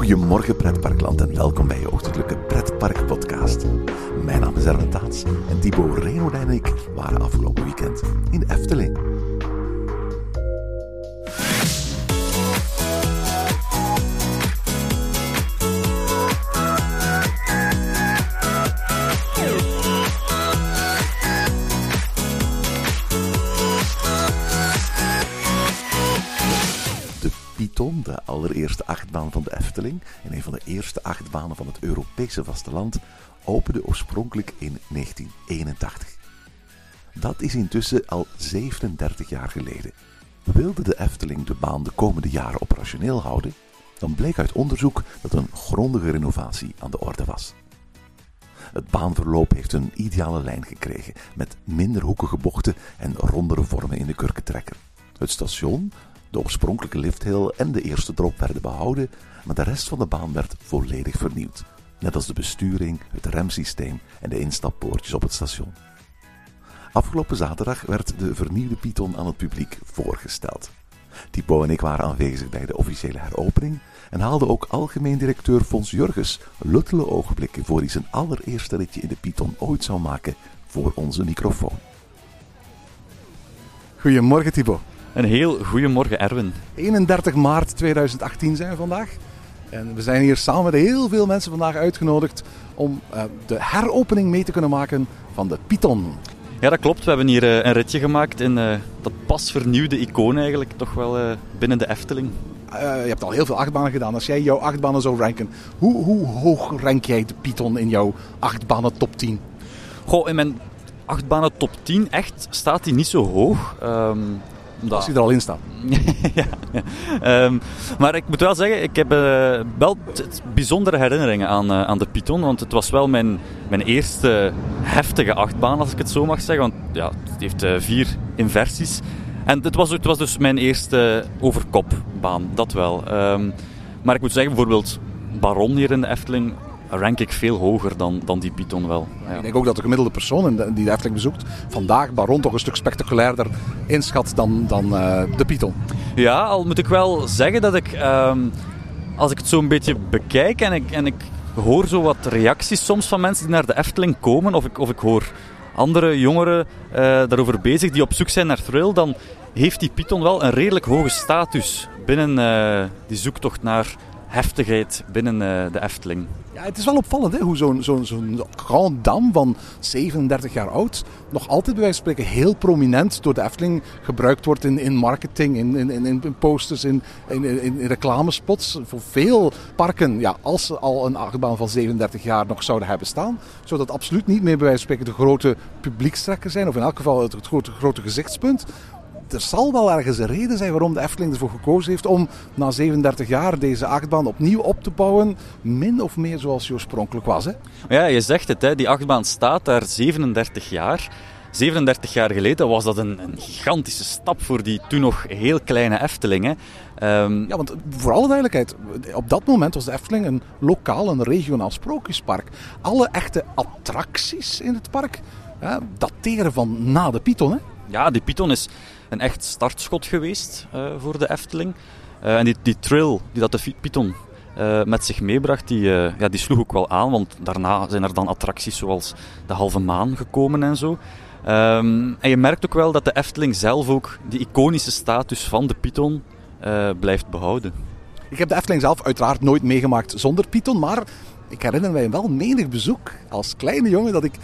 Goedemorgen pretparkland en welkom bij je ochtendelijke pretpark podcast. Mijn naam is Erwin Taats en Thibaut Renodijn en ik waren afgelopen weekend in Efteling. Efteling en een van de eerste achtbanen van het Europese vasteland, opende oorspronkelijk in 1981. Dat is intussen al 37 jaar geleden. Wilde de Efteling de baan de komende jaren operationeel houden, dan bleek uit onderzoek dat een grondige renovatie aan de orde was. Het baanverloop heeft een ideale lijn gekregen, met minder hoekige bochten en rondere vormen in de kurkentrekker. Het station, de oorspronkelijke lifthill en de eerste drop werden behouden, maar de rest van de baan werd volledig vernieuwd. Net als de besturing, het remsysteem en de instappoortjes op het station. Afgelopen zaterdag werd de vernieuwde Python aan het publiek voorgesteld. Thibaut en ik waren aanwezig bij de officiële heropening en haalden ook algemeen directeur Fons Jurgens luttele ogenblikken voor hij zijn allereerste ritje in de Python ooit zou maken voor onze microfoon. Goedemorgen Thibaut. Een heel goedemorgen Erwin. 31 maart 2018 zijn we vandaag. En we zijn hier samen met heel veel mensen vandaag uitgenodigd om eh, de heropening mee te kunnen maken van de Python. Ja, dat klopt. We hebben hier eh, een ritje gemaakt in eh, dat pas vernieuwde icoon eigenlijk, toch wel binnen de Efteling. Je hebt al heel veel achtbanen gedaan. Als jij jouw achtbanen zou ranken, hoe, hoe hoog rank jij de Python in jouw achtbanen top 10? Goh, in mijn achtbanen top 10 echt staat die niet zo hoog. Ehm, omdat- Als hij er al in staat. ja. Ehm, maar ik moet wel zeggen, ik heb eh, wel bijzondere herinneringen aan, eh, aan de Python. Want het was wel mijn, mijn eerste heftige achtbaan, als ik het zo mag zeggen. Want ja, het heeft eh, vier inversies. En het was, het was dus mijn eerste overkopbaan, dat wel. Ehm, maar ik moet zeggen, bijvoorbeeld Baron hier in de Efteling rank ik veel hoger dan, dan die Python wel. Ja. Ik denk ook dat de gemiddelde persoon die de Efteling bezoekt vandaag Baron toch een stuk spectaculairder inschat dan, dan eh, de Python. Ja, al moet ik wel zeggen dat ik, ehm, als ik het zo een beetje bekijk en ik, en ik hoor zo wat reacties soms van mensen die naar de Efteling komen, of ik, of ik hoor andere jongeren eh, daarover bezig die op zoek zijn naar thrill, dan heeft die Python wel een redelijk hoge status binnen eh, die zoektocht naar heftigheid binnen eh, de Efteling. Ja, het is wel opvallend hè, hoe zo'n zo'n Grand Dame van 37 jaar oud nog altijd bij wijze van spreken heel prominent door de Efteling gebruikt wordt in, in marketing, in, in, in, posters, in, in, in, in reclamespots. Voor veel parken, ja, als ze al een achtbaan van 37 jaar nog zouden hebben staan, zou dat absoluut niet meer bij wijze van spreken de grote publiekstrekker zijn, of in elk geval het, het grote, grote gezichtspunt. Er zal wel ergens een reden zijn waarom de Efteling ervoor gekozen heeft om na 37 jaar deze achtbaan opnieuw op te bouwen. Min of meer zoals die oorspronkelijk was. Hè? Ja, je zegt het, hè, die achtbaan staat daar 37 jaar. 37 jaar geleden was dat een, een gigantische stap voor die toen nog heel kleine Efteling. Hè. Ehm, Ja, want voor alle duidelijkheid, op dat moment was de Efteling een lokaal, een regionaal sprookjespark. Alle echte attracties in het park hè, dateren van na de Python. Hè? Ja, die Python is een echt startschot geweest eh, voor de Efteling. Eh, en die, die trill die dat de Python eh, met zich meebracht, die, ja, die sloeg ook wel aan. Want daarna zijn er dan attracties zoals de Halve Maan gekomen en zo. Ehm, en je merkt ook wel dat de Efteling zelf ook die iconische status van de Python blijft behouden. Ik heb de Efteling zelf uiteraard nooit meegemaakt zonder Python, maar ik herinner mij wel menig bezoek als kleine jongen dat ik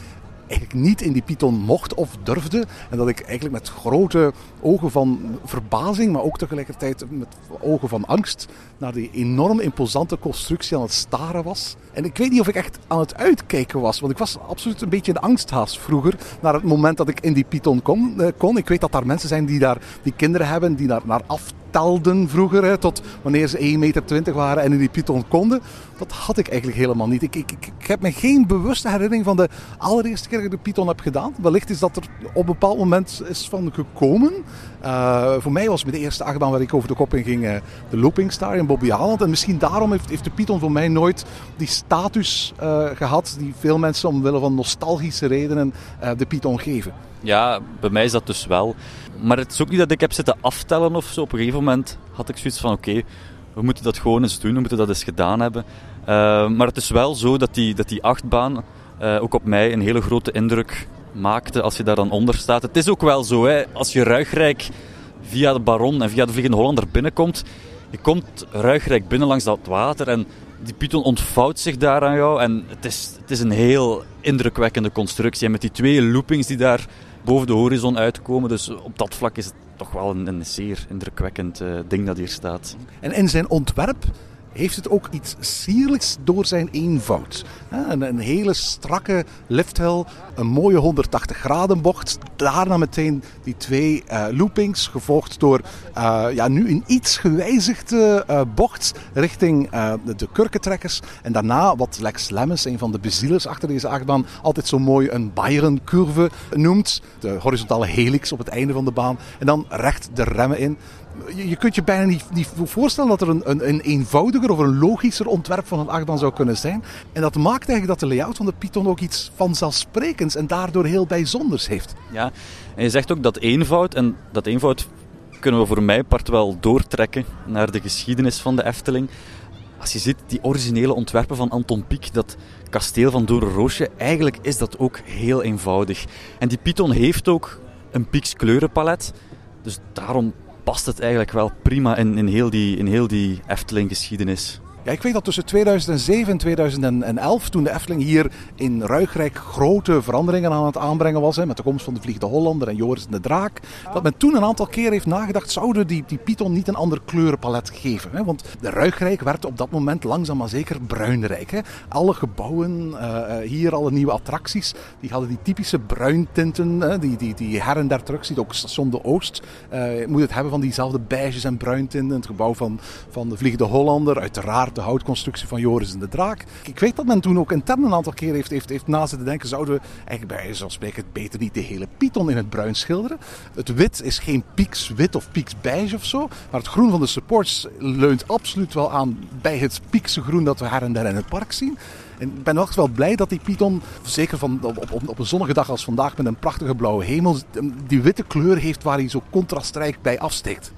eigenlijk niet in die Python mocht of durfde. En dat ik eigenlijk met grote ogen van verbazing, maar ook tegelijkertijd met ogen van angst naar die enorm imposante constructie aan het staren was. En ik weet niet of ik echt aan het uitkijken was, want ik was absoluut een beetje een angsthaas vroeger, naar het moment dat ik in die Python kon. eh, kon. Ik weet dat daar mensen zijn die daar die kinderen hebben, die daar naar aftellen telden vroeger, hè, tot wanneer ze 1,20 meter waren en in die Python konden. Dat had ik eigenlijk helemaal niet. Ik, ik, ik, heb me geen bewuste herinnering van de allereerste keer dat ik de Python heb gedaan. Wellicht is dat er op een bepaald moment is van gekomen. Uh, voor mij was met de eerste achtbaan waar ik over de kop in ging uh, de Looping Star in Bobby Haaland. En misschien daarom heeft, heeft de Python voor mij nooit die status uh, gehad die veel mensen omwille van nostalgische redenen de Python geven. Ja, bij mij is dat dus wel. Maar het is ook niet dat ik heb zitten aftellen of zo. Op een gegeven moment had ik zoiets van: oké, we moeten dat gewoon eens doen, we moeten dat eens gedaan hebben. Uh, maar het is wel zo dat die, dat die achtbaan uh, ook op mij een hele grote indruk maakte als je daar dan onder staat. Het is ook wel zo, hè, als je ruigrijk via de Baron en via de Vliegende Hollander binnenkomt, je komt ruigrijk binnen langs dat water en die Python ontvouwt zich daar aan jou. En het is, het is een heel indrukwekkende constructie. En met die twee loopings die daar boven de horizon uitkomen. Dus op dat vlak is het toch wel een, een zeer indrukwekkend uh, ding dat hier staat. En in zijn ontwerp heeft het ook iets sierlijks door zijn eenvoud. Een, een hele strakke lifthel, een mooie 180 graden bocht. Daarna meteen die twee uh, loopings, gevolgd door uh, ja, nu een iets gewijzigde uh, bocht richting de, kurkentrekkers. En daarna wat Lex Lemmens, een van de bezielers achter deze achtbaan, altijd zo mooi een Byron-curve noemt. De horizontale helix op het einde van de baan. En dan recht de remmen in je, kunt je bijna niet, niet, voorstellen dat er een, een, een, eenvoudiger of een logischer ontwerp van een achtbaan zou kunnen zijn. En dat maakt eigenlijk dat de layout van de Python ook iets vanzelfsprekends en daardoor heel bijzonders heeft. Ja, en je zegt ook dat eenvoud, en dat eenvoud kunnen we voor mij part wel doortrekken naar de geschiedenis van de Efteling. Als je ziet die originele ontwerpen van Anton Pieck, dat kasteel van Doornroosje, eigenlijk is dat ook heel eenvoudig. En die Python heeft ook een Pieck's kleurenpalet. Dus daarom past het eigenlijk wel prima in, in, heel, die, in heel die Efteling-geschiedenis. Ja, ik weet dat tussen 2007 en 2011, toen de Efteling hier in Ruigrijk grote veranderingen aan het aanbrengen was, hè, met de komst van de Vliegende Hollander en Joris en de Draak, dat men toen een aantal keer heeft nagedacht, zouden die, die Python niet een ander kleurenpalet geven? Hè? Want de Ruigrijk werd op dat moment langzaam maar zeker bruinrijk. Hè? Alle gebouwen, uh, hier alle nieuwe attracties, die hadden die typische bruintinten, hè, die, die, die her en der terug ziet. Ook Station de Oost uh, moet het hebben van diezelfde beiges en bruintinten. Het gebouw van, van de Vliegende Hollander, uiteraard de houtconstructie van Joris en de Draak. Ik weet dat men toen ook intern een aantal keer heeft, heeft, heeft na zitten denken, zouden we eigenlijk bij spreken beter niet de hele Python in het bruin schilderen. Het wit is geen pieks wit of pieks beige of zo, maar het groen van de supports leunt absoluut wel aan bij het piekse groen dat we her en der in het park zien. En ik ben echt wel blij dat die Python, zeker van, op, op, een zonnige dag als vandaag met een prachtige blauwe hemel, die witte kleur heeft waar hij zo contrastrijk bij afsteekt.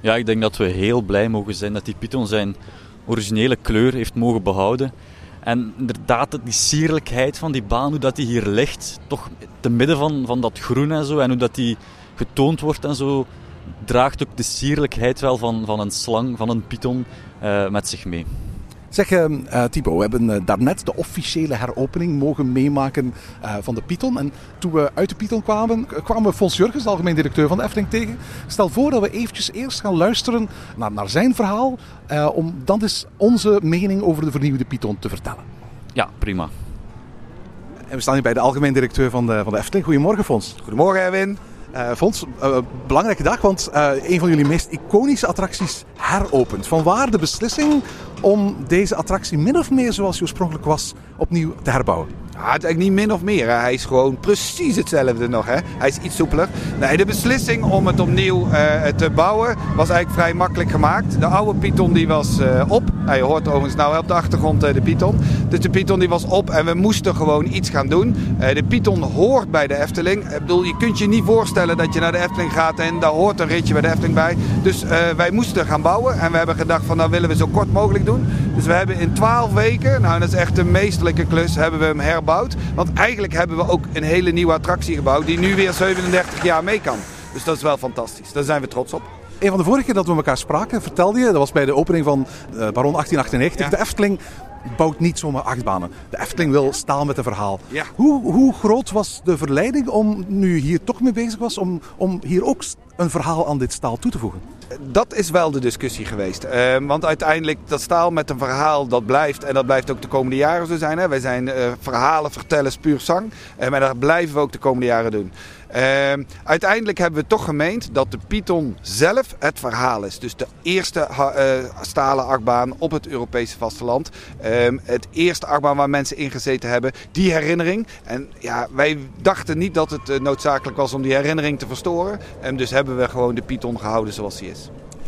Ja, ik denk dat we heel blij mogen zijn dat die Python zijn originele kleur heeft mogen behouden. En inderdaad, die sierlijkheid van die baan, hoe dat die hier ligt, toch te midden van, van dat groen en zo, en hoe dat die getoond wordt en zo, draagt ook de sierlijkheid wel van, van een slang, van een python uh, met zich mee. Zeg uh, Thibaut, we hebben uh, daarnet de officiële heropening mogen meemaken uh, van de Python. En toen we uit de Python kwamen, kwamen we Fons Jurgens, de algemeen directeur van de Efteling, tegen. Stel voor dat we eventjes eerst gaan luisteren naar, naar zijn verhaal, om dan eens onze mening over de vernieuwde Python te vertellen. Ja, prima. En we staan hier bij de algemeen directeur van de, van de Efteling. Goedemorgen Fons. Goedemorgen Erwin. Uh, Fons, uh, belangrijke dag, want uh, een van jullie meest iconische attracties heropent. Vanwaar de beslissing om deze attractie min of meer zoals hij oorspronkelijk was opnieuw te herbouwen? Ja, het is eigenlijk niet min of meer. Hè. Hij is gewoon precies hetzelfde nog. Hè. Hij is iets soepeler. De beslissing om het opnieuw uh, te bouwen was eigenlijk vrij makkelijk gemaakt. De oude Python die was uh, op. je hoort overigens nou op de achtergrond uh, de Python. Dus de Python die was op en we moesten gewoon iets gaan doen. de Python hoort bij de Efteling. Ik bedoel, je kunt je niet voorstellen dat je naar de Efteling gaat en daar hoort een ritje bij de Efteling bij. Dus wij moesten gaan bouwen en we hebben gedacht van dat willen we zo kort mogelijk doen. Dus we hebben in 12 weken, nou dat is echt een meesterlijke klus, hebben we hem herbouwd. Want eigenlijk hebben we ook een hele nieuwe attractie gebouwd die nu weer 37 jaar mee kan. Dus dat is wel fantastisch. Daar zijn we trots op. Een van de vorige keer dat we elkaar spraken, vertelde je, dat was bij de opening van uh, Baron 1898, ja. de Efteling bouwt niet zomaar achtbanen. De Efteling wil staan met een verhaal. Ja. Hoe, hoe groot was de verleiding om, nu hier toch mee bezig was, om, om hier ook een verhaal aan dit staal toe te voegen? Dat is wel de discussie geweest. Ehm, want uiteindelijk, dat staal met een verhaal, dat blijft. En dat blijft ook de komende jaren zo zijn. Hè. Wij zijn eh, verhalen vertellen, puur zang. En maar dat blijven we ook de komende jaren doen. Ehm, uiteindelijk hebben we toch gemeend dat de Python zelf het verhaal is. Dus de eerste eh, stalen achtbaan op het Europese vasteland. Ehm, het eerste achtbaan waar mensen in gezeten hebben. Die herinnering. En ja, wij dachten niet dat het eh, noodzakelijk was om die herinnering te verstoren. En dus hebben we gewoon de Python gehouden zoals die is.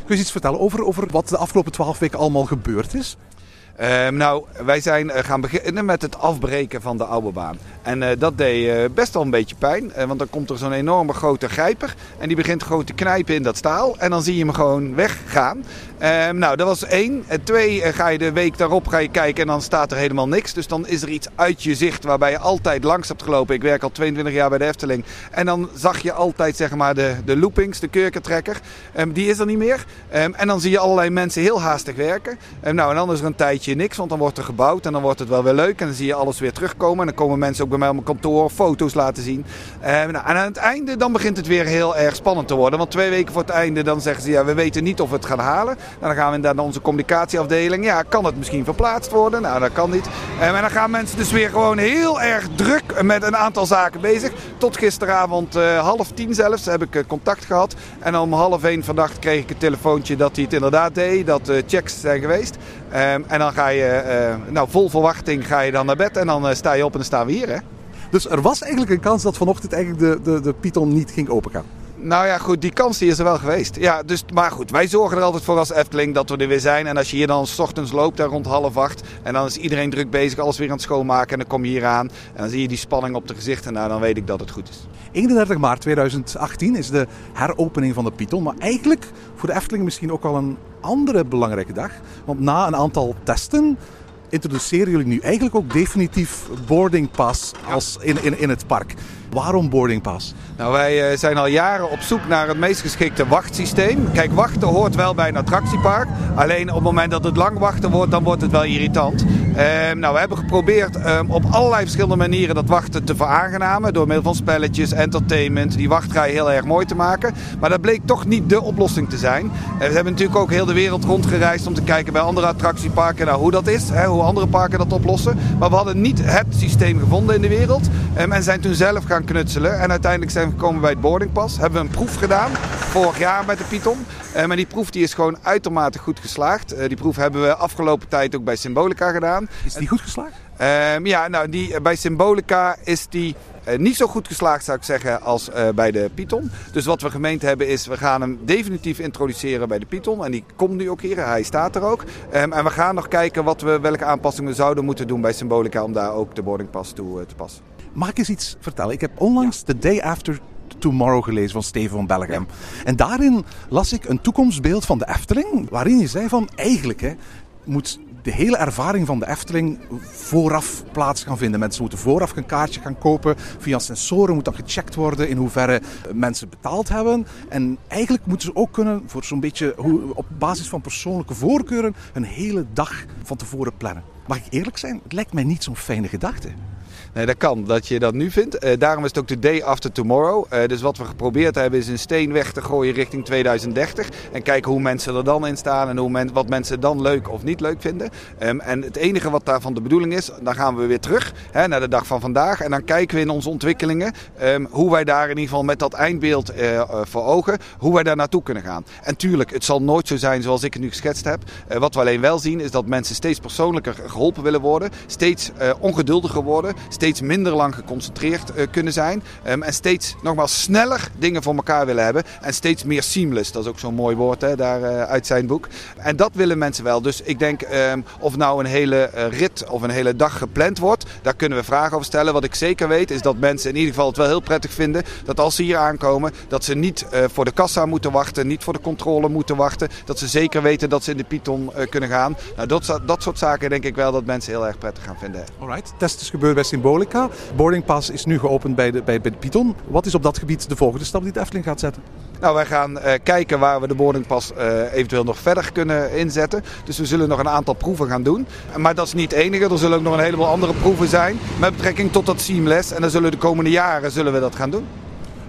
Kun je iets vertellen over, over wat de afgelopen twaalf weken allemaal gebeurd is? Ehm, nou, wij zijn eh, gaan beginnen met het afbreken van de oude baan. En eh, dat deed eh, best wel een beetje pijn. want dan komt er zo'n enorme grote grijper. En die begint gewoon te knijpen in dat staal. En dan zie je hem gewoon weggaan. Ehm, nou, dat was één. Twee, ga je de week daarop ga je kijken en dan staat er helemaal niks. Dus dan is er iets uit je zicht waarbij je altijd langs hebt gelopen. Ik werk al 22 jaar bij de Efteling. En dan zag je altijd zeg maar de, de loopings, de kurkentrekker. Ehm, die is er niet meer. En dan zie je allerlei mensen heel haastig werken. Nou, en dan is er een tijdje niks, want dan wordt er gebouwd. En dan wordt het wel weer leuk. En dan zie je alles weer terugkomen. En dan komen mensen ook bij mij op mijn kantoor foto's laten zien. Ehm, nou, en aan het einde dan begint het weer heel erg spannend te worden. Want twee weken voor het einde dan zeggen ze... ja, we weten niet of we het gaan halen. Nou, dan gaan we naar onze communicatieafdeling. Ja, kan het misschien verplaatst worden? Nou, dat kan niet. Ehm, en dan gaan mensen dus weer gewoon heel erg druk met een aantal zaken bezig. Tot gisteravond eh, half tien zelfs heb ik eh, contact gehad. En om half één vannacht kreeg ik een telefoontje dat hij het inderdaad deed. Dat de checks zijn geweest. Ehm, en dan ga je, eh, nou vol verwachting ga je dan naar bed. En dan eh, sta je op en dan staan we hier hè. Dus er was eigenlijk een kans dat vanochtend eigenlijk de, de, de Python niet ging opengaan. Nou ja, goed, die kans die is er wel geweest. Ja, dus, maar goed, wij zorgen er altijd voor als Efteling dat we er weer zijn. En als je hier dan s ochtends loopt, daar rond half acht. En dan is iedereen druk bezig, alles weer aan het schoonmaken. En dan kom je hier aan. En dan zie je die spanning op de gezichten. Nou, dan weet ik dat het goed is. 31 maart 2018 is de heropening van de Python. Maar eigenlijk voor de Efteling misschien ook wel een andere belangrijke dag. Want na een aantal testen introduceren jullie nu eigenlijk ook definitief boarding pass als in, in, in het park. Waarom boarding pass? Nou, wij eh, zijn al jaren op zoek naar het meest geschikte wachtsysteem. Kijk, wachten hoort wel bij een attractiepark. Alleen op het moment dat het lang wachten wordt, dan wordt het wel irritant. Ehm, nou, we hebben geprobeerd ehm, op allerlei verschillende manieren dat wachten te veraangenamen. Door middel van spelletjes, entertainment, die wachtrij heel erg mooi te maken. Maar dat bleek toch niet de oplossing te zijn. Eh, we hebben natuurlijk ook heel de wereld rondgereisd om te kijken bij andere attractieparken nou, hoe dat is. Hè, hoe andere parken dat oplossen. Maar we hadden niet het systeem gevonden in de wereld. Ehm, en zijn toen zelf gaan knutselen. En uiteindelijk zijn we gekomen bij het boardingpas. Hebben we een proef gedaan. Vorig jaar met de Python. Eh, maar die proef die is gewoon uitermate goed geslaagd. Eh, die proef hebben we afgelopen tijd ook bij Symbolica gedaan. Is die goed geslaagd? Ehm, ja, nou, die, eh, bij Symbolica is die eh, niet zo goed geslaagd, zou ik zeggen, als bij de Python. Dus wat we gemeend hebben is, we gaan hem definitief introduceren bij de Python. En die komt nu ook hier, hij staat er ook. En we gaan nog kijken wat we, welke aanpassingen we zouden moeten doen bij Symbolica om daar ook de boarding pass toe te passen. Mag ik eens iets vertellen? Ik heb onlangs The Day After Tomorrow gelezen van Steven van Bellegem. En daarin las ik een toekomstbeeld van de Efteling. Waarin je zei van eigenlijk hè, moet de hele ervaring van de Efteling vooraf plaats gaan vinden. Mensen moeten vooraf een kaartje gaan kopen. Via sensoren moet dan gecheckt worden in hoeverre mensen betaald hebben. En eigenlijk moeten ze ook kunnen, voor zo'n beetje op basis van persoonlijke voorkeuren, een hele dag van tevoren plannen. Mag ik eerlijk zijn? Het lijkt mij niet zo'n fijne gedachte. Nee, dat kan, dat je dat nu vindt. Eh, daarom is het ook de day after tomorrow. Eh, dus wat we geprobeerd hebben is een steen weg te gooien richting 2030. En kijken hoe mensen er dan in staan en hoe men, wat mensen dan leuk of niet leuk vinden. Ehm, en het enige wat daarvan de bedoeling is, dan gaan we weer terug hè, naar de dag van vandaag. En dan kijken we in onze ontwikkelingen ehm, hoe wij daar in ieder geval met dat eindbeeld eh, voor ogen, hoe wij daar naartoe kunnen gaan. En tuurlijk, het zal nooit zo zijn zoals ik het nu geschetst heb. Wat we alleen wel zien is dat mensen steeds persoonlijker geholpen willen worden. Steeds ongeduldiger worden. Steeds minder lang geconcentreerd eh, kunnen zijn. Ehm, en steeds nogmaals sneller dingen voor elkaar willen hebben. En steeds meer seamless. Dat is ook zo'n mooi woord hè, daar eh, uit zijn boek. En dat willen mensen wel. Dus ik denk ehm, of nou een hele eh, rit of een hele dag gepland wordt. Daar kunnen we vragen over stellen. Wat ik zeker weet is dat mensen in ieder geval het wel heel prettig vinden. Dat als ze hier aankomen. Dat ze niet voor de kassa moeten wachten. Niet voor de controle moeten wachten. Dat ze zeker weten dat ze in de Python kunnen gaan. Nou, dat, dat soort zaken denk ik wel dat mensen heel erg prettig gaan vinden. Alright, test is gebeurd bij Symbolica. Boarding Pass is nu geopend bij de, bij, bij de Python. Wat is op dat gebied de volgende stap die de Efteling gaat zetten? Nou, wij gaan eh, kijken waar we de boardingpas eh, eventueel nog verder kunnen inzetten. Dus we zullen nog een aantal proeven gaan doen. Maar dat is niet het enige. Er zullen ook nog een heleboel andere proeven zijn met betrekking tot dat seamless. En dan zullen we de komende jaren zullen we dat gaan doen.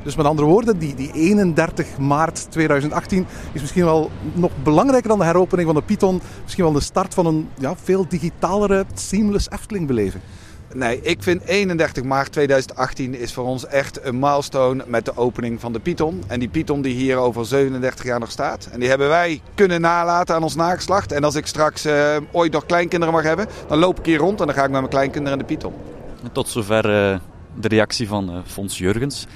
Dus met andere woorden, die, die 31 maart 2018 is misschien wel nog belangrijker dan de heropening van de Python. Misschien wel de start van een ja, veel digitalere, seamless Efteling-beleving. Nee, ik vind 31 maart 2018 is voor ons echt een milestone met de opening van de Python. En die Python die hier over 37 jaar nog staat. En die hebben wij kunnen nalaten aan ons nageslacht. En als ik straks uh, ooit nog kleinkinderen mag hebben, dan loop ik hier rond en dan ga ik met mijn kleinkinderen in de Python. En tot zover uh, de reactie van uh, Fons Jurgens.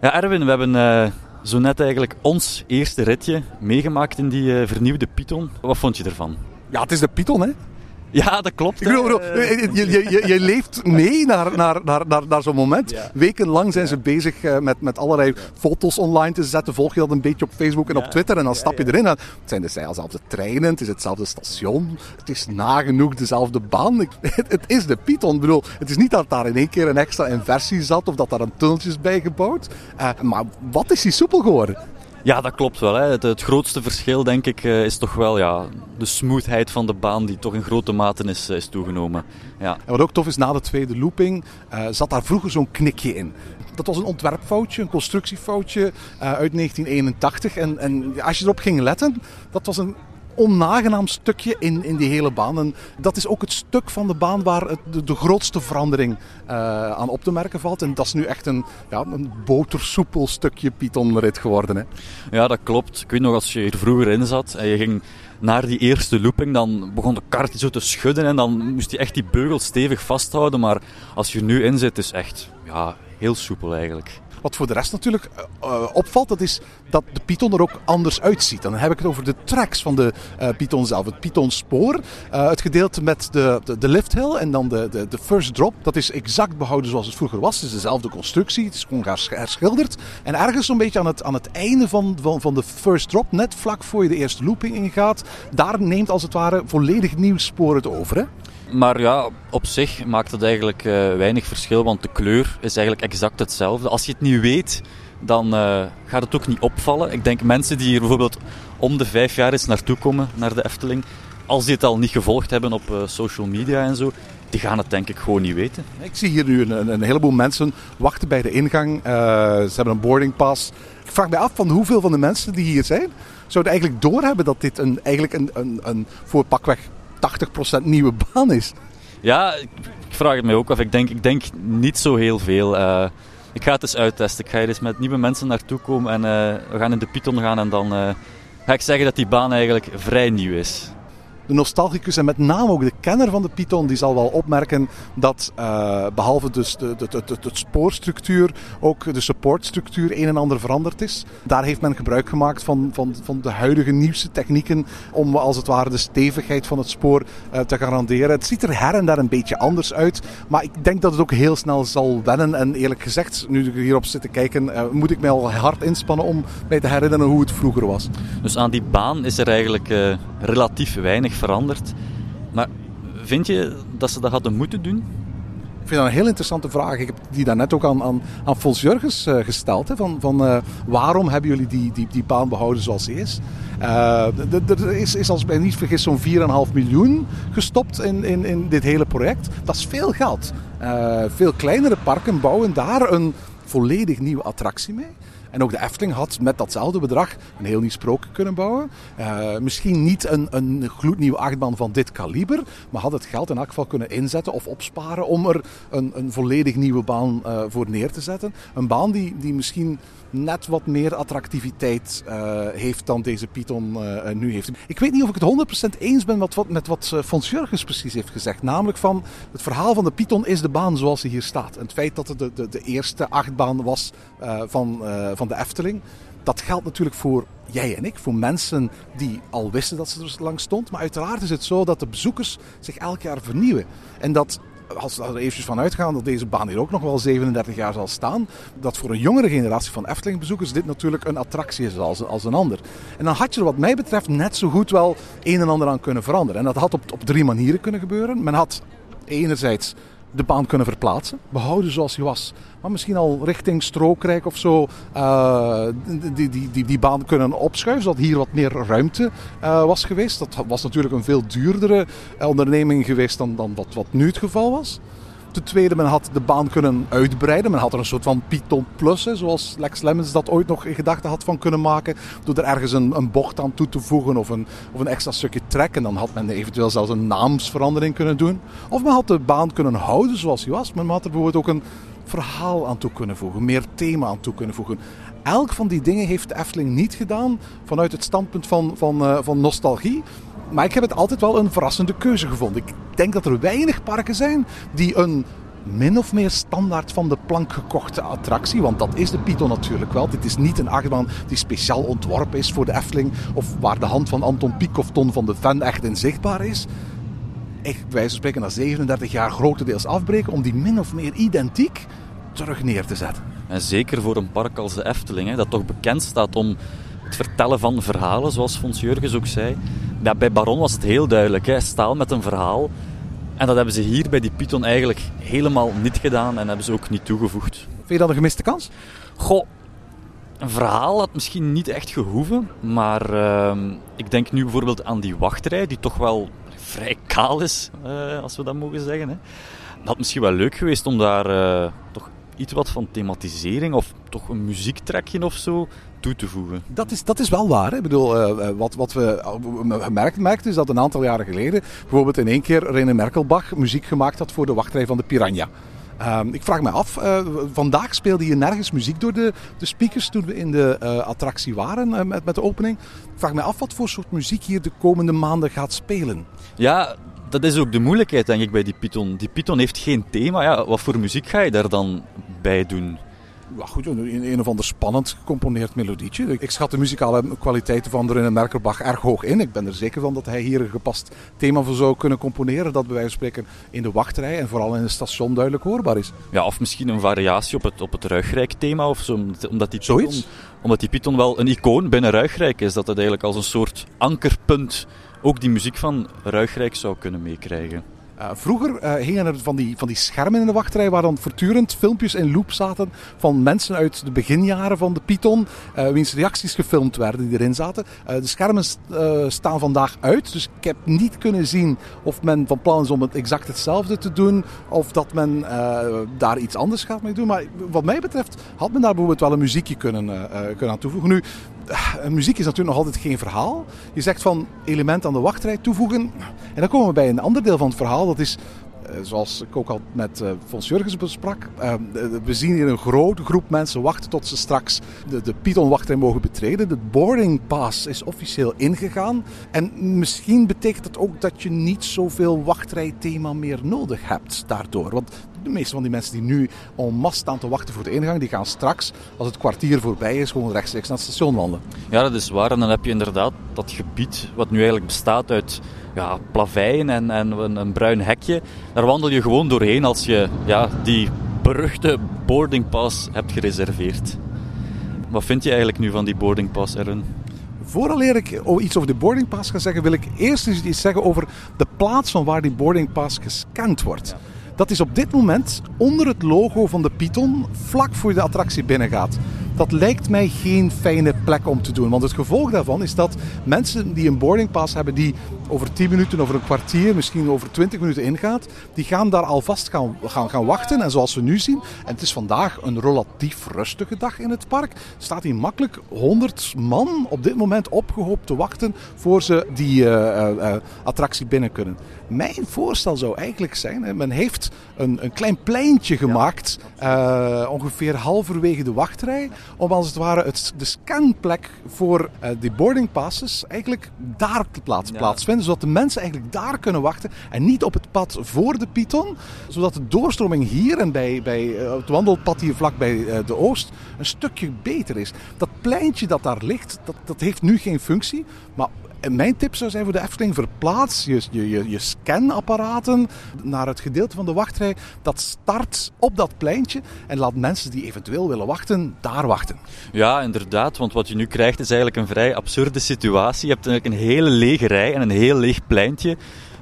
Ja, Erwin, we hebben uh, zo net eigenlijk ons eerste ritje meegemaakt in die uh, vernieuwde Python. Wat vond je ervan? Ja, het is de Python, hè? Ja, dat klopt. Ik bedoel, je, je, je, je, leeft mee naar, naar, naar, naar, naar zo'n moment. Ja. Wekenlang zijn ze bezig uh, met, met allerlei foto's online te zetten. Volg je dat een beetje op Facebook en op Twitter en dan stap je erin. Het zijn dezelfde treinen, het is hetzelfde station. Het is nagenoeg dezelfde baan. Ik, het, het, is de Python. Ik bedoel, het is niet dat daar in één keer een extra inversie zat of dat daar een tunneltje is bijgebouwd. Uh, maar wat is die soepel geworden? Ja, dat klopt wel. Hè. Het, grootste verschil, denk ik, is toch wel ja, de smoothheid van de baan, die toch in grote mate is, is toegenomen. Ja. En wat ook tof is, na de tweede looping uh, zat daar vroeger zo'n knikje in. Dat was een ontwerpfoutje, een constructiefoutje uit 1981. En, en als je erop ging letten, dat was een onaangenaam stukje in, in die hele baan. En dat is ook het stuk van de baan waar het, de, de, grootste verandering uh, aan op te merken valt. En dat is nu echt een, ja, een botersoepel stukje Pythonrit geworden. Hè. Ja, dat klopt. Ik weet nog als je er vroeger in zat en je ging naar die eerste looping, dan begon de kart zo te schudden en dan moest je echt die beugel stevig vasthouden. Maar als je er nu in zit, is echt ja, heel soepel eigenlijk. Wat voor de rest natuurlijk uh, opvalt, dat is dat de Python er ook anders uitziet. Dan heb ik het over de tracks van de uh, Python zelf. Het Python-spoor, het gedeelte met de, de, de lift hill en dan de, de, de first drop. Dat is exact behouden zoals het vroeger was. Het is dezelfde constructie, het is gewoon herschilderd. En ergens zo'n beetje aan het, aan het einde van, van, van de first drop, net vlak voor je de eerste looping ingaat, daar neemt als het ware volledig nieuw spoor het over. Hè? Maar ja, op zich maakt het eigenlijk uh, weinig verschil, want de kleur is eigenlijk exact hetzelfde. Als je het niet weet, dan uh, gaat het ook niet opvallen. Ik denk mensen die hier bijvoorbeeld om de vijf jaar eens naartoe komen, naar de Efteling, als die het al niet gevolgd hebben op uh, social media en zo, die gaan het denk ik gewoon niet weten. Ik zie hier nu een, een heleboel mensen wachten bij de ingang. ze hebben een boarding pass. Ik vraag me af van hoeveel van de mensen die hier zijn, zouden eigenlijk doorhebben dat dit een, eigenlijk een, een, een 80% nieuwe baan is. Ja, ik vraag het mij ook af. Ik denk, ik denk niet zo heel veel. Uh, ik ga het eens uittesten. Ik ga er eens met nieuwe mensen naartoe komen en uh, we gaan in de Python gaan en dan uh, ga ik zeggen dat die baan eigenlijk vrij nieuw is. De nostalgicus en met name ook de kenner van de Python, die zal wel opmerken dat uh, behalve dus de, de, spoorstructuur, ook de supportstructuur een en ander veranderd is. Daar heeft men gebruik gemaakt van, van, van de huidige nieuwste technieken om als het ware de stevigheid van het spoor uh, te garanderen. Het ziet er her en daar een beetje anders uit, maar ik denk dat het ook heel snel zal wennen. En eerlijk gezegd, nu ik hierop zit te kijken, uh, moet ik mij al hard inspannen om mij te herinneren hoe het vroeger was. Dus aan die baan is er eigenlijk relatief weinig veranderd. Maar vind je dat ze dat hadden moeten doen? Ik vind dat een heel interessante vraag. Ik heb die daarnet ook aan, aan, aan Fons Jurgens uh, gesteld. Hè, van van uh, waarom hebben jullie die, die, die baan behouden zoals ze is? Uh, er is, is, als ik mij niet vergis, zo'n 4,5 miljoen gestopt in, in, in dit hele project. Dat is veel geld. veel kleinere parken bouwen daar een volledig nieuwe attractie mee. En ook de Efteling had met datzelfde bedrag een heel nieuw sprookje kunnen bouwen. Uh, misschien niet een, een gloednieuwe achtbaan van dit kaliber, maar had het geld in elk geval kunnen inzetten of opsparen om er een, een volledig nieuwe baan uh, voor neer te zetten. Een baan die, die misschien net wat meer attractiviteit uh, heeft dan deze Python nu heeft. Ik weet niet of ik het 100% eens ben met wat, met wat Fons Jurgens precies heeft gezegd. Namelijk van het verhaal van de Python is de baan zoals ze hier staat. Het feit dat het de, de, de eerste achtbaan was van, van de Efteling. Dat geldt natuurlijk voor jij en ik, voor mensen die al wisten dat ze er lang stond. Maar uiteraard is het zo dat de bezoekers zich elk jaar vernieuwen. En dat als we er eventjes van uitgaan dat deze baan hier ook nog wel 37 jaar zal staan, dat voor een jongere generatie van Efteling-bezoekers dit natuurlijk een attractie is als, als een ander. En dan had je er wat mij betreft net zo goed wel een en ander aan kunnen veranderen. En dat had op, op drie manieren kunnen gebeuren. Men had enerzijds de baan kunnen verplaatsen. Behouden zoals hij was. Maar misschien al richting Strookrijk of zo uh, die, die, die, die baan kunnen opschuiven. Zodat hier wat meer ruimte uh, was geweest. Dat was natuurlijk een veel duurdere onderneming geweest dan, dan wat, wat nu het geval was. Ten tweede, men had de baan kunnen uitbreiden. Men had er een soort van Python Plus, zoals Lex Lemmens dat ooit nog in gedachten had van kunnen maken. Door er ergens een, een bocht aan toe te voegen of een, of een extra stukje trek. En dan had men eventueel zelfs een naamsverandering kunnen doen. Of men had de baan kunnen houden zoals hij was. Men had er bijvoorbeeld ook een verhaal aan toe kunnen voegen, meer thema aan toe kunnen voegen. Elk van die dingen heeft de Efteling niet gedaan vanuit het standpunt van, van, uh, van nostalgie. Maar ik heb het altijd wel een verrassende keuze gevonden. Ik denk dat er weinig parken zijn die een min of meer standaard van de plank gekochte attractie. Want dat is de Python natuurlijk wel. Dit is niet een achtbaan die speciaal ontworpen is voor de Efteling. Of waar de hand van Anton Pieck of Ton van de Ven echt in zichtbaar is. Ik, wij spreken, na 37 jaar grotendeels afbreken om die min of meer identiek terug neer te zetten. En zeker voor een park als de Efteling, hè, dat toch bekend staat om het vertellen van verhalen, zoals Fons Jurgens ook zei. Ja, bij Baron was het heel duidelijk, hè, staal met een verhaal. En dat hebben ze hier bij die Python eigenlijk helemaal niet gedaan en hebben ze ook niet toegevoegd. Vind je dat een gemiste kans? Goh, een verhaal had misschien niet echt gehoeven, maar uh, ik denk nu bijvoorbeeld aan die wachtrij, die toch wel vrij kaal is, uh, als we dat mogen zeggen. Hè. Dat had misschien wel leuk geweest om daar uh, toch iets wat van thematisering of toch een muziektrekje of zo toe te voegen. Dat is, dat is wel waar. Hè? Ik bedoel, uh, wat, wat we gemerkt merkten is dat een aantal jaren geleden bijvoorbeeld in één keer René Merkelbach muziek gemaakt had voor de wachtrij van de Piranha. Um, ik vraag me af, uh, vandaag speelde je nergens muziek door de, de speakers toen we in de uh, attractie waren uh, met, met de opening. Ik vraag me af wat voor soort muziek hier de komende maanden gaat spelen. Ja, dat is ook de moeilijkheid denk ik bij die Python. Die Python heeft geen thema. Ja, wat voor muziek ga je daar dan bij doen? Ja, goed, een, een of ander spannend gecomponeerd melodietje. Ik schat de muzikale kwaliteiten van René Merkelbach erg hoog in. Ik ben er zeker van dat hij hier een gepast thema voor zou kunnen componeren. Dat bij wijze van spreken in de wachtrij en vooral in het station duidelijk hoorbaar is. Ja, of misschien een variatie op het, op het Ruigrijk thema of zo. Omdat die Python, omdat die Python wel een icoon binnen Ruigrijk is. Dat het eigenlijk als een soort ankerpunt ook die muziek van Ruigrijk zou kunnen meekrijgen. Uh, vroeger uh, hingen er van die, van die schermen in de wachtrij waar dan voortdurend filmpjes in loop zaten van mensen uit de beginjaren van de Python, uh, wiens reacties gefilmd werden die erin zaten. de schermen staan vandaag uit, dus ik heb niet kunnen zien of men van plan is om het exact hetzelfde te doen of dat men daar iets anders gaat mee doen. Maar wat mij betreft had men daar bijvoorbeeld wel een muziekje kunnen, kunnen aan toevoegen. Nu, muziek is natuurlijk nog altijd geen verhaal. Je zegt van element aan de wachtrij toevoegen. En dan komen we bij een ander deel van het verhaal. Dat is zoals ik ook al met uh, Fons Jurgens besprak, we zien hier een grote groep mensen wachten tot ze straks de, de Python-wachtrij mogen betreden. De boarding pass is officieel ingegaan. En misschien betekent dat ook dat je niet zoveel wachtrijthema meer nodig hebt daardoor. Want de meeste van die mensen die nu en masse staan te wachten voor de ingang, die gaan straks, als het kwartier voorbij is, gewoon rechtstreeks naar het station wandelen. Ja, dat is waar. En dan heb je inderdaad dat gebied wat nu eigenlijk bestaat uit ja, plaveien en, en een, een, bruin hekje. Daar wandel je gewoon doorheen als je ja, die beruchte boardingpass hebt gereserveerd. Wat vind je eigenlijk nu van die boardingpass, Erin? Vooraleer ik iets over de boardingpass ga zeggen, wil ik eerst eens iets zeggen over de plaats van waar die boardingpass gescand wordt. Ja. Dat is op dit moment onder het logo van de Python, vlak voor je de attractie binnengaat. Dat lijkt mij geen fijne plek om te doen. Want het gevolg daarvan is dat mensen die een boarding pass hebben die over 10 minuten, over een kwartier, misschien over 20 minuten ingaat, die gaan daar alvast gaan, gaan, gaan wachten. En zoals we nu zien, en het is vandaag een relatief rustige dag in het park, staat hier makkelijk 100 man op dit moment opgehoopt te wachten voor ze die uh, uh, attractie binnen kunnen. Mijn voorstel zou eigenlijk zijn, men heeft een, een klein pleintje gemaakt, uh, ongeveer halverwege de wachtrij, om als het ware het, de scanplek voor die boarding passes eigenlijk daar te plaats, ja. Zodat de mensen eigenlijk daar kunnen wachten en niet op het pad voor de Python, zodat de doorstroming hier en bij, bij uh, het wandelpad hier vlak bij de Oost een stukje beter is. Dat pleintje dat daar ligt, dat, dat heeft nu geen functie, maar mijn tip zou zijn voor de Efteling: verplaats je, je, je, scanapparaten naar het gedeelte van de wachtrij dat start op dat pleintje. En laat mensen die eventueel willen wachten, daar wachten. Ja, inderdaad. Want wat je nu krijgt is eigenlijk een vrij absurde situatie. Je hebt eigenlijk een hele lege rij en een heel leeg pleintje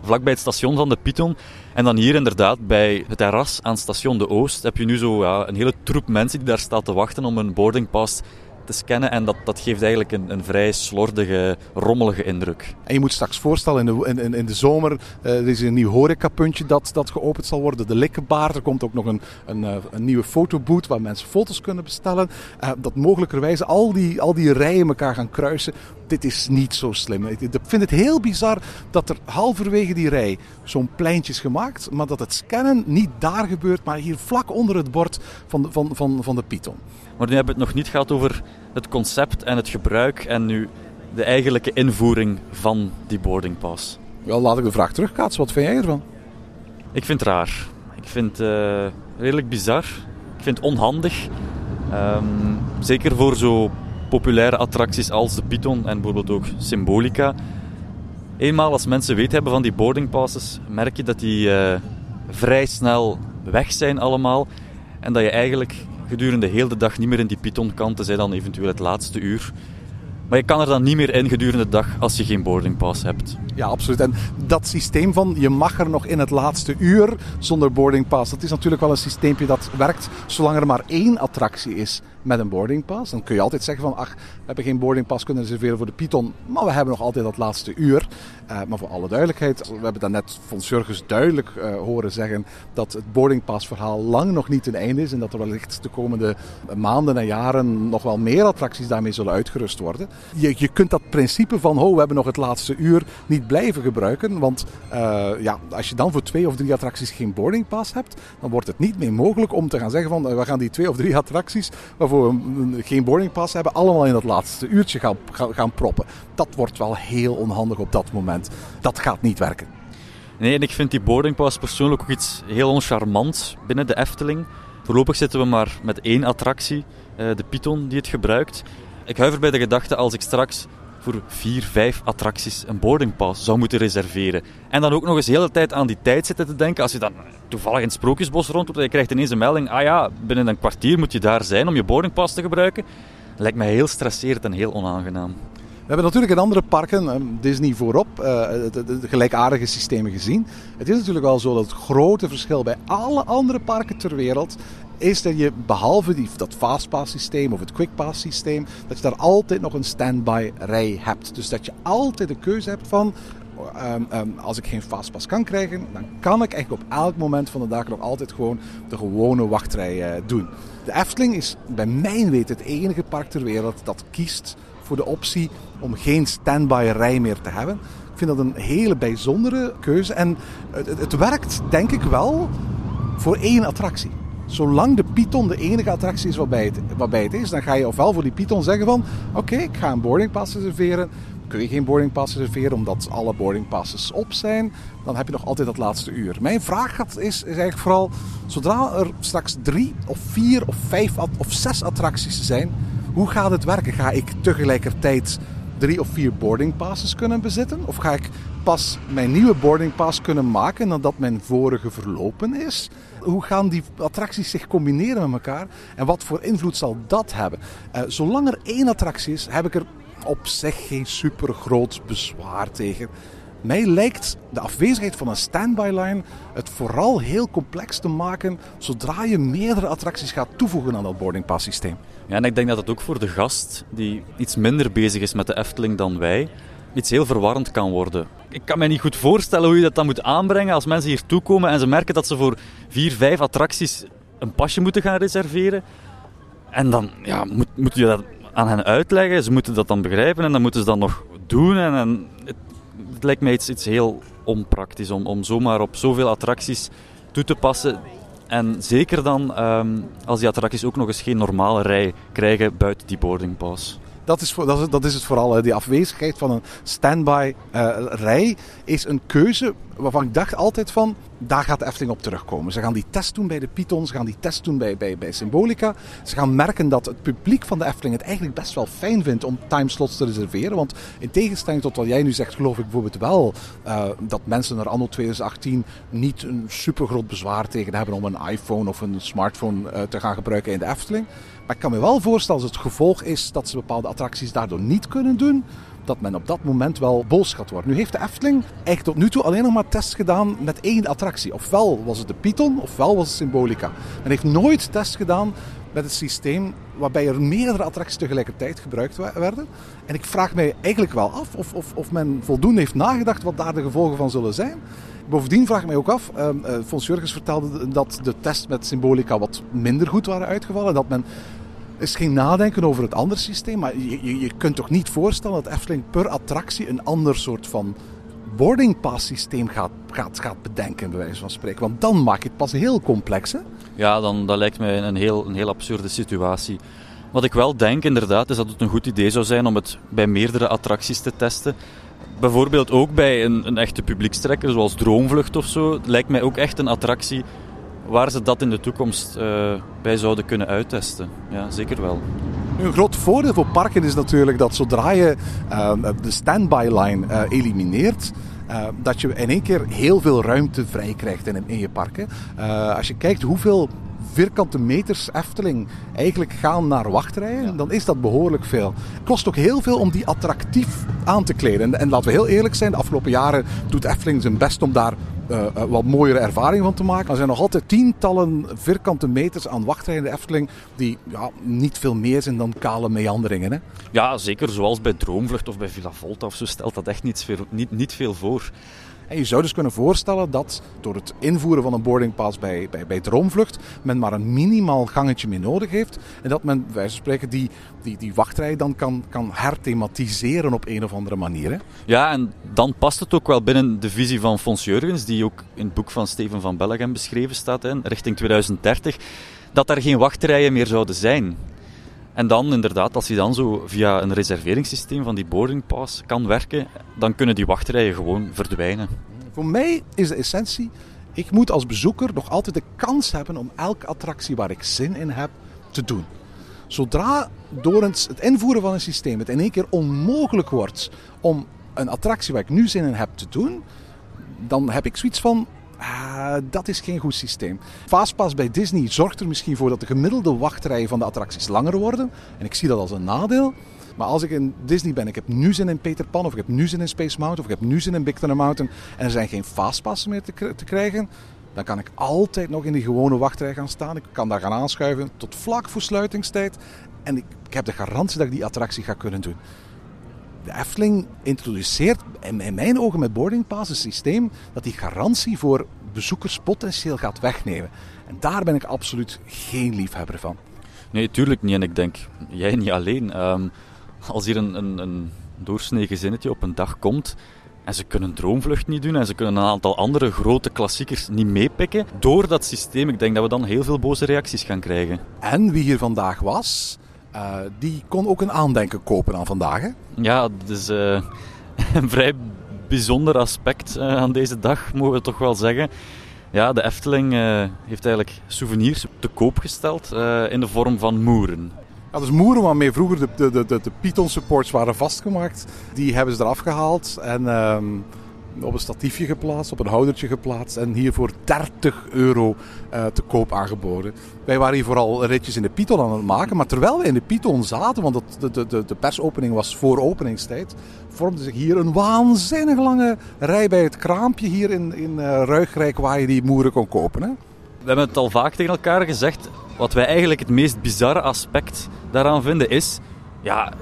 vlakbij het station van de Python. En dan hier inderdaad bij het terras aan station De Oost heb je nu zo ja, een hele troep mensen die daar staat te wachten om een boardingpass te scannen. En dat, dat geeft eigenlijk een, een vrij slordige, rommelige indruk. En je moet straks voorstellen, in de, in, in de zomer uh, er is een nieuw horecapuntje dat, dat geopend zal worden. De Likkenbaard. Er komt ook nog een, een, eh, een nieuwe fotoboot waar mensen foto's kunnen bestellen. Uh, dat mogelijkerwijs al die, al die rijen elkaar gaan kruisen. Dit is niet zo slim. Ik vind het heel bizar dat er halverwege die rij zo'n pleintje is gemaakt. Maar dat het scannen niet daar gebeurt, maar hier vlak onder het bord van de, van, van, van de Python. Maar nu hebben we het nog niet gehad over het concept en het gebruik en nu de eigenlijke invoering van die boardingpass. Wel, laat ik de vraag terugkaatsen. Wat vind jij ervan? Ik vind het raar. Ik vind het uh, redelijk bizar. Ik vind het onhandig. Um, zeker voor zo populaire attracties als de Python en bijvoorbeeld ook Symbolica. Eenmaal als mensen weet hebben van die boardingpasses, merk je dat die uh, vrij snel weg zijn allemaal. En dat je eigenlijk gedurende heel de dag niet meer in die Python kan, tenzij dan eventueel het laatste uur. Maar je kan er dan niet meer in gedurende de dag als je geen boardingpass hebt. Ja, absoluut. En dat systeem van je mag er nog in het laatste uur zonder boardingpass, dat is natuurlijk wel een systeempje dat werkt zolang er maar één attractie is met een boardingpass. Dan kun je altijd zeggen van, ach, we hebben geen boardingpass kunnen reserveren voor de Python, maar we hebben nog altijd dat laatste uur. Uh, maar voor alle duidelijkheid, we hebben daarnet van Surgus duidelijk uh, horen zeggen dat het boardingpass verhaal lang nog niet ten einde is en dat er wellicht de komende maanden en jaren nog wel meer attracties daarmee zullen uitgerust worden. Je, je kunt dat principe van, oh, we hebben nog het laatste uur, niet blijven gebruiken, want uh, ja, als je dan voor twee of drie attracties geen boardingpass hebt, dan wordt het niet meer mogelijk om te gaan zeggen van, we gaan die twee of drie attracties waarvoor geen boardingpass hebben, allemaal in dat laatste uurtje gaan, gaan proppen. Dat wordt wel heel onhandig op dat moment. Dat gaat niet werken. Nee, en ik vind die boardingpass persoonlijk ook iets heel oncharmants binnen de Efteling. Voorlopig zitten we maar met één attractie, de Python, die het gebruikt. Ik huiver bij de gedachte als ik straks voor vier, vijf attracties een boardingpass zou moeten reserveren. En dan ook nog eens de hele tijd aan die tijd zitten te denken. Als je dan toevallig in het Sprookjesbos rondloopt en je krijgt ineens een melding. Ah ja, binnen een kwartier moet je daar zijn om je boardingpass te gebruiken. Lijkt mij heel stresserend en heel onaangenaam. We hebben natuurlijk in andere parken, Disney voorop, de, de, gelijkaardige systemen gezien. Het is natuurlijk wel zo dat het grote verschil bij alle andere parken ter wereld is dat je behalve die, dat fastpass systeem of het quickpass systeem, dat je daar altijd nog een standby rij hebt. Dus dat je altijd de keuze hebt van Um, um, als ik geen fastpass kan krijgen, dan kan ik eigenlijk op elk moment van de dag nog altijd gewoon de gewone wachtrij uh, doen. De Efteling is bij mijn weten het enige park ter wereld dat kiest voor de optie om geen standby rij meer te hebben. Ik vind dat een hele bijzondere keuze en het, het, werkt denk ik wel voor één attractie. Zolang de Python de enige attractie is waarbij het, waarbij het is, dan ga je ofwel voor die Python zeggen van oké, ik ga een boardingpass reserveren. Kun je geen boardingpass reserveren omdat alle boardingpasses op zijn, dan heb je nog altijd dat laatste uur. Mijn vraag is, is eigenlijk vooral, zodra er straks drie of vier of vijf of zes attracties zijn, hoe gaat het werken? Ga ik tegelijkertijd drie of vier boardingpasses kunnen bezitten? Of ga ik pas mijn nieuwe boardingpass kunnen maken nadat mijn vorige verlopen is? Hoe gaan die attracties zich combineren met elkaar? En wat voor invloed zal dat hebben? Uh, zolang er één attractie is, heb ik er op zich geen super groot bezwaar tegen. Mij lijkt de afwezigheid van een standby line het vooral heel complex te maken zodra je meerdere attracties gaat toevoegen aan dat boardingpass systeem. Ja, en ik denk dat het ook voor de gast die iets minder bezig is met de Efteling dan wij, iets heel verwarrend kan worden. Ik kan me niet goed voorstellen hoe je dat dan moet aanbrengen als mensen hier toekomen en ze merken dat ze voor vier, vijf attracties een pasje moeten gaan reserveren. En dan ja, moet, moet je dat aan hen uitleggen. Ze moeten dat dan begrijpen en dan moeten ze dat nog doen. En, lijkt mij iets, iets heel onpraktisch om, om zomaar op zoveel attracties toe te passen. En zeker dan um, als die attracties ook nog eens geen normale rij krijgen buiten die boardingpass. Dat is, dat, is, dat is het vooral. Hè. Die afwezigheid van een standby uh, rij is een keuze waarvan ik dacht altijd van, daar gaat de Efteling op terugkomen. Ze gaan die test doen bij de Python, ze gaan die test doen bij, bij, bij Symbolica. Ze gaan merken dat het publiek van de Efteling het eigenlijk best wel fijn vindt om timeslots te reserveren. Want in tegenstelling tot wat jij nu zegt, geloof ik bijvoorbeeld wel uh, dat mensen er anno 2018 niet een super groot bezwaar tegen hebben om een iPhone of een smartphone uh, te gaan gebruiken in de Efteling. Maar ik kan me wel voorstellen als het gevolg is dat ze bepaalde attracties daardoor niet kunnen doen, dat men op dat moment wel boos gaat worden. Nu heeft de Efteling eigenlijk tot nu toe alleen nog maar tests gedaan met één attractie. Ofwel was het de Python, ofwel was het Symbolica. Men heeft nooit tests gedaan met het systeem waarbij er meerdere attracties tegelijkertijd gebruikt we- werden. En ik vraag mij eigenlijk wel af of, of, of men voldoende heeft nagedacht wat daar de gevolgen van zullen zijn. Bovendien vraag ik mij ook af, eh, eh, Fons Jurgens vertelde dat de tests met Symbolica wat minder goed waren uitgevallen. Dat men is geen nadenken over het andere systeem. Maar je, je, kunt toch niet voorstellen dat Efteling per attractie een ander soort van boarding pass systeem gaat, gaat, gaat bedenken, bij wijze van spreken. Want dan maak je het pas heel complex. Hè? Ja, dan, dat lijkt mij een heel, een heel absurde situatie. Wat ik wel denk inderdaad, is dat het een goed idee zou zijn om het bij meerdere attracties te testen. Bijvoorbeeld ook bij een, een echte publiekstrekker, zoals Droomvlucht of zo. Lijkt mij ook echt een attractie waar ze dat in de toekomst eh, bij zouden kunnen uittesten. Ja, zeker wel. Een groot voordeel voor parken is natuurlijk dat zodra je eh, de standby line eh, elimineert, eh, dat je in één keer heel veel ruimte vrij krijgt in, in je parken. Eh, als je kijkt hoeveel vierkante meters Efteling eigenlijk gaan naar wachtrijen, dan is dat behoorlijk veel. Het kost ook heel veel om die attractief aan te kleden. En, en laten we heel eerlijk zijn, de afgelopen jaren doet Efteling zijn best om daar eh, eh, wat mooiere ervaringen van te maken. Er zijn nog altijd tientallen vierkante meters aan wachtrijen in de Efteling die ja, niet veel meer zijn dan kale meanderingen. Hè? Ja, zeker zoals bij Droomvlucht of bij Villa Volta of zo stelt dat echt niet veel, niet, niet veel voor. En je zou dus kunnen voorstellen dat door het invoeren van een boarding pass bij, bij, bij Droomvlucht men maar een minimaal gangetje meer nodig heeft. En dat men, van spreken, die, die, die wachtrij dan kan, kan herthematiseren op een of andere manier. Hè? Ja, en dan past het ook wel binnen de visie van Fons Jurgens, die ook in het boek van Steven van Bellegem beschreven staat, hè, richting 2030, dat er geen wachtrijen meer zouden zijn. En dan inderdaad, als je dan zo via een reserveringssysteem van die boarding pass kan werken, dan kunnen die wachtrijen gewoon verdwijnen. Voor mij is de essentie, ik moet als bezoeker nog altijd de kans hebben om elke attractie waar ik zin in heb te doen. Zodra door het invoeren van een systeem het in één keer onmogelijk wordt om een attractie waar ik nu zin in heb te doen, dan heb ik zoiets van, ah, dat is geen goed systeem. Fastpass bij Disney zorgt er misschien voor dat de gemiddelde wachtrijen van de attracties langer worden. En ik zie dat als een nadeel. Maar als ik in Disney ben, ik heb nu zin in Peter Pan, of ik heb nu zin in Space Mountain, of ik heb nu zin in Big Thunder Mountain, en er zijn geen fastpassen meer te, te krijgen, dan kan ik altijd nog in die gewone wachtrij gaan staan. Ik kan daar gaan aanschuiven tot vlak voor sluitingstijd. En ik, ik heb de garantie dat ik die attractie ga kunnen doen. De Efteling introduceert in, mijn ogen met boarding pass een systeem dat die garantie voor bezoekers potentieel gaat wegnemen. En daar ben ik absoluut geen liefhebber van. Nee, tuurlijk niet. En ik denk, jij niet alleen. Ehm, als hier een, een, een doorsnee gezinnetje op een dag komt en ze kunnen Droomvlucht niet doen en ze kunnen een aantal andere grote klassiekers niet meepikken, door dat systeem, ik denk dat we dan heel veel boze reacties gaan krijgen. En wie hier vandaag was, eh, die kon ook een aandenken kopen aan vandaag. Hè? Ja, dat is eh, een vrij bijzonder aspect eh, aan deze dag, mogen we toch wel zeggen. Ja, de Efteling heeft eigenlijk souvenirs te koop gesteld in de vorm van moeren. Ja, dus moeren waarmee vroeger de, de, de, de, de Python supports waren vastgemaakt, die hebben ze eraf gehaald en ehm, op een statiefje geplaatst, op een houdertje geplaatst en hier voor 30 euro eh, te koop aangeboden. Wij waren hier vooral ritjes in de Python aan het maken, maar terwijl we in de Python zaten, want de, de, de persopening was voor openingstijd, vormde zich hier een waanzinnig lange rij bij het kraampje hier in, in eh, Ruigrijk waar je die moeren kon kopen. Hè? We hebben het al vaak tegen elkaar gezegd. Wat wij eigenlijk het meest bizarre aspect daaraan vinden is... Ja,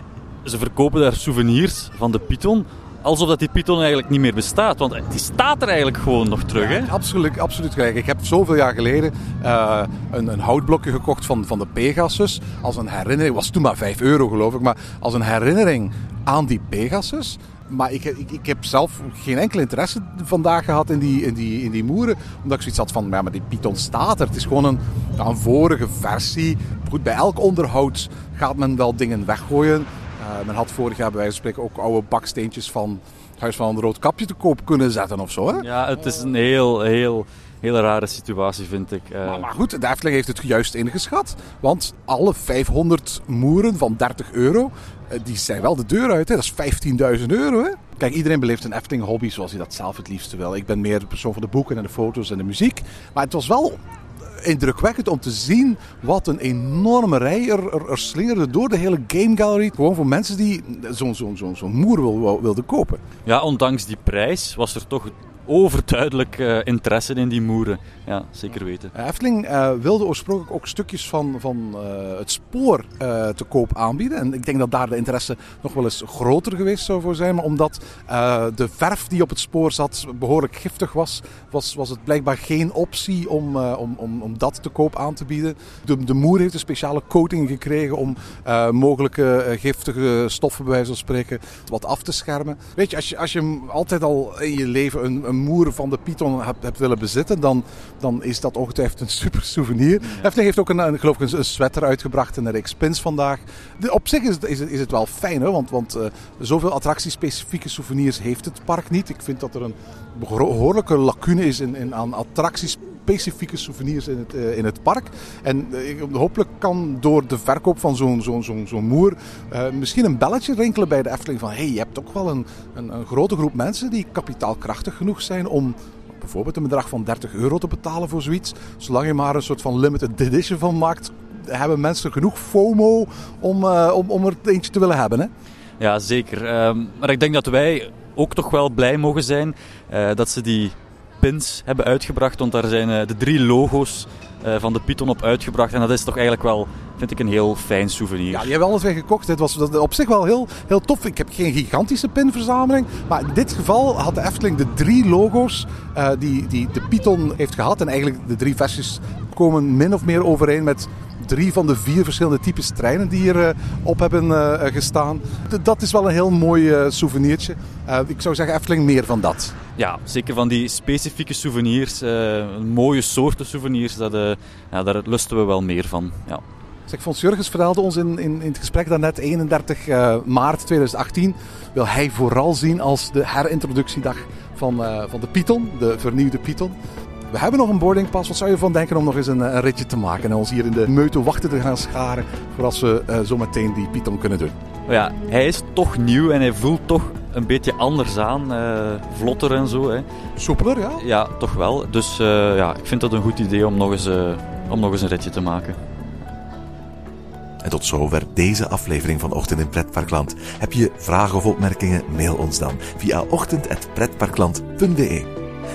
ze verkopen daar souvenirs van de Python. Alsof dat die Python eigenlijk niet meer bestaat. Want die staat er eigenlijk gewoon nog terug. Hè? Absoluut, absoluut gelijk. Ik heb zoveel jaar geleden eh, een, een houtblokje gekocht van, van de Pegasus. Als een herinnering, was toen maar 5 euro geloof ik, maar als een herinnering aan die Pegasus. Maar ik, ik, ik heb zelf geen enkel interesse vandaag gehad in die, in, die, in die moeren. Omdat ik zoiets had van, ja, maar die Python staat er. Het is gewoon een, ja, een vorige versie. Goed, bij elk onderhoud gaat men wel dingen weggooien. Uh, men had vorig jaar bij wijze van spreken ook oude baksteentjes van het Huis van een Rood Kapje te koop kunnen zetten of zo. Hè? Ja, het is een heel, heel, heel rare situatie, vind ik. Uh... Maar, maar, goed, de Efteling heeft het juist ingeschat. Want alle 500 moeren van 30 euro, die zijn wel de deur uit. Hè? Dat is 15.000 euro. Hè? Kijk, iedereen beleeft een Efteling hobby zoals hij dat zelf het liefste wil. Ik ben meer de persoon van de boeken en de foto's en de muziek. Maar het was wel indrukwekkend om te zien wat een enorme rij er, er, er slingerde door de hele Game Gallery. Gewoon voor mensen die zo'n zo, zo, zo moer wil, wil- wilden kopen. Ja, ondanks die prijs was er toch overduidelijk eh, interesse in die moeren. Ja, zeker weten. Uh, Efteling uh, wilde oorspronkelijk ook stukjes van, van uh, het spoor te koop aanbieden. En ik denk dat daar de interesse nog wel eens groter geweest zou voor zijn. Maar omdat de verf die op het spoor zat behoorlijk giftig was, was, was het blijkbaar geen optie om, om, om, om dat te koop aan te bieden. De, de moer heeft een speciale coating gekregen om mogelijke giftige stoffen, bij wijze van spreken, wat af te schermen. Weet je, als je, als je altijd al in je leven een, een moer van de Python hebt, hebt willen bezitten, dan, dan is dat ongetwijfeld een super souvenir. Ja. Efteling heeft ook een, een, geloof ik, een, een sweater uitgebracht in een reeks pins vandaag. De, op zich is het, is, is het wel fijn, hè? want, want uh, zoveel attractiespecifieke souvenirs heeft het park niet. Ik vind dat er een behoorlijke lacune is in, in aan attracties specifieke souvenirs in het, uh, in het park. En uh, hopelijk kan door de verkoop van zo'n zo'n zo'n zo'n moer uh, misschien een belletje rinkelen bij de Efteling van hey, je hebt ook wel een, een, een grote groep mensen die kapitaalkrachtig genoeg zijn om bijvoorbeeld een bedrag van 30 euro te betalen voor zoiets. Zolang je maar een soort van limited edition van maakt, hebben mensen genoeg FOMO om, om, om er eentje te willen hebben. Hè? Ja, zeker. Um, maar ik denk dat wij ook toch wel blij mogen zijn uh, dat ze die pins hebben uitgebracht. Want daar zijn uh, de drie logo's uh, van de Python op uitgebracht. En dat is toch eigenlijk wel, vind ik, een heel fijn souvenir. Ja, die hebben alles weer gekocht. Dit was op zich wel heel, heel tof. Ik heb geen gigantische pinverzameling. Maar in dit geval had de Efteling de drie logo's uh, die, die de Python heeft gehad. En eigenlijk de drie versies komen min of meer overeen met drie van de vier verschillende types treinen die hier uh, op hebben uh, gestaan. D dat is wel een heel mooi souvenirtje. ik zou zeggen, Efteling, meer van dat. Ja, zeker van die specifieke souvenirs, mooie soorten souvenirs, dat, ja, daar lusten we wel meer van. Ja. Zeg, Fons Jurgens vertelde ons in, in, in het gesprek daarnet, 31 maart 2018, wil hij vooral zien als de herintroductiedag van, van de Python, de vernieuwde Python. We hebben nog een boardingpas. Wat zou je ervan denken om nog eens een, een, ritje te maken en ons hier in de meute wachten te gaan scharen voor als we uh, zo meteen die Python kunnen doen? Ja, hij is toch nieuw en hij voelt toch een beetje anders aan. Uh, vlotter en zo. Hè. Soepeler, ja? Ja, toch wel. Dus uh, ja, ik vind dat een goed idee om nog eens, om nog eens een ritje te maken. En tot zover deze aflevering van Ochtend in Pretparkland. Heb je vragen of opmerkingen? Mail ons dan via ochtend.pretparkland.be.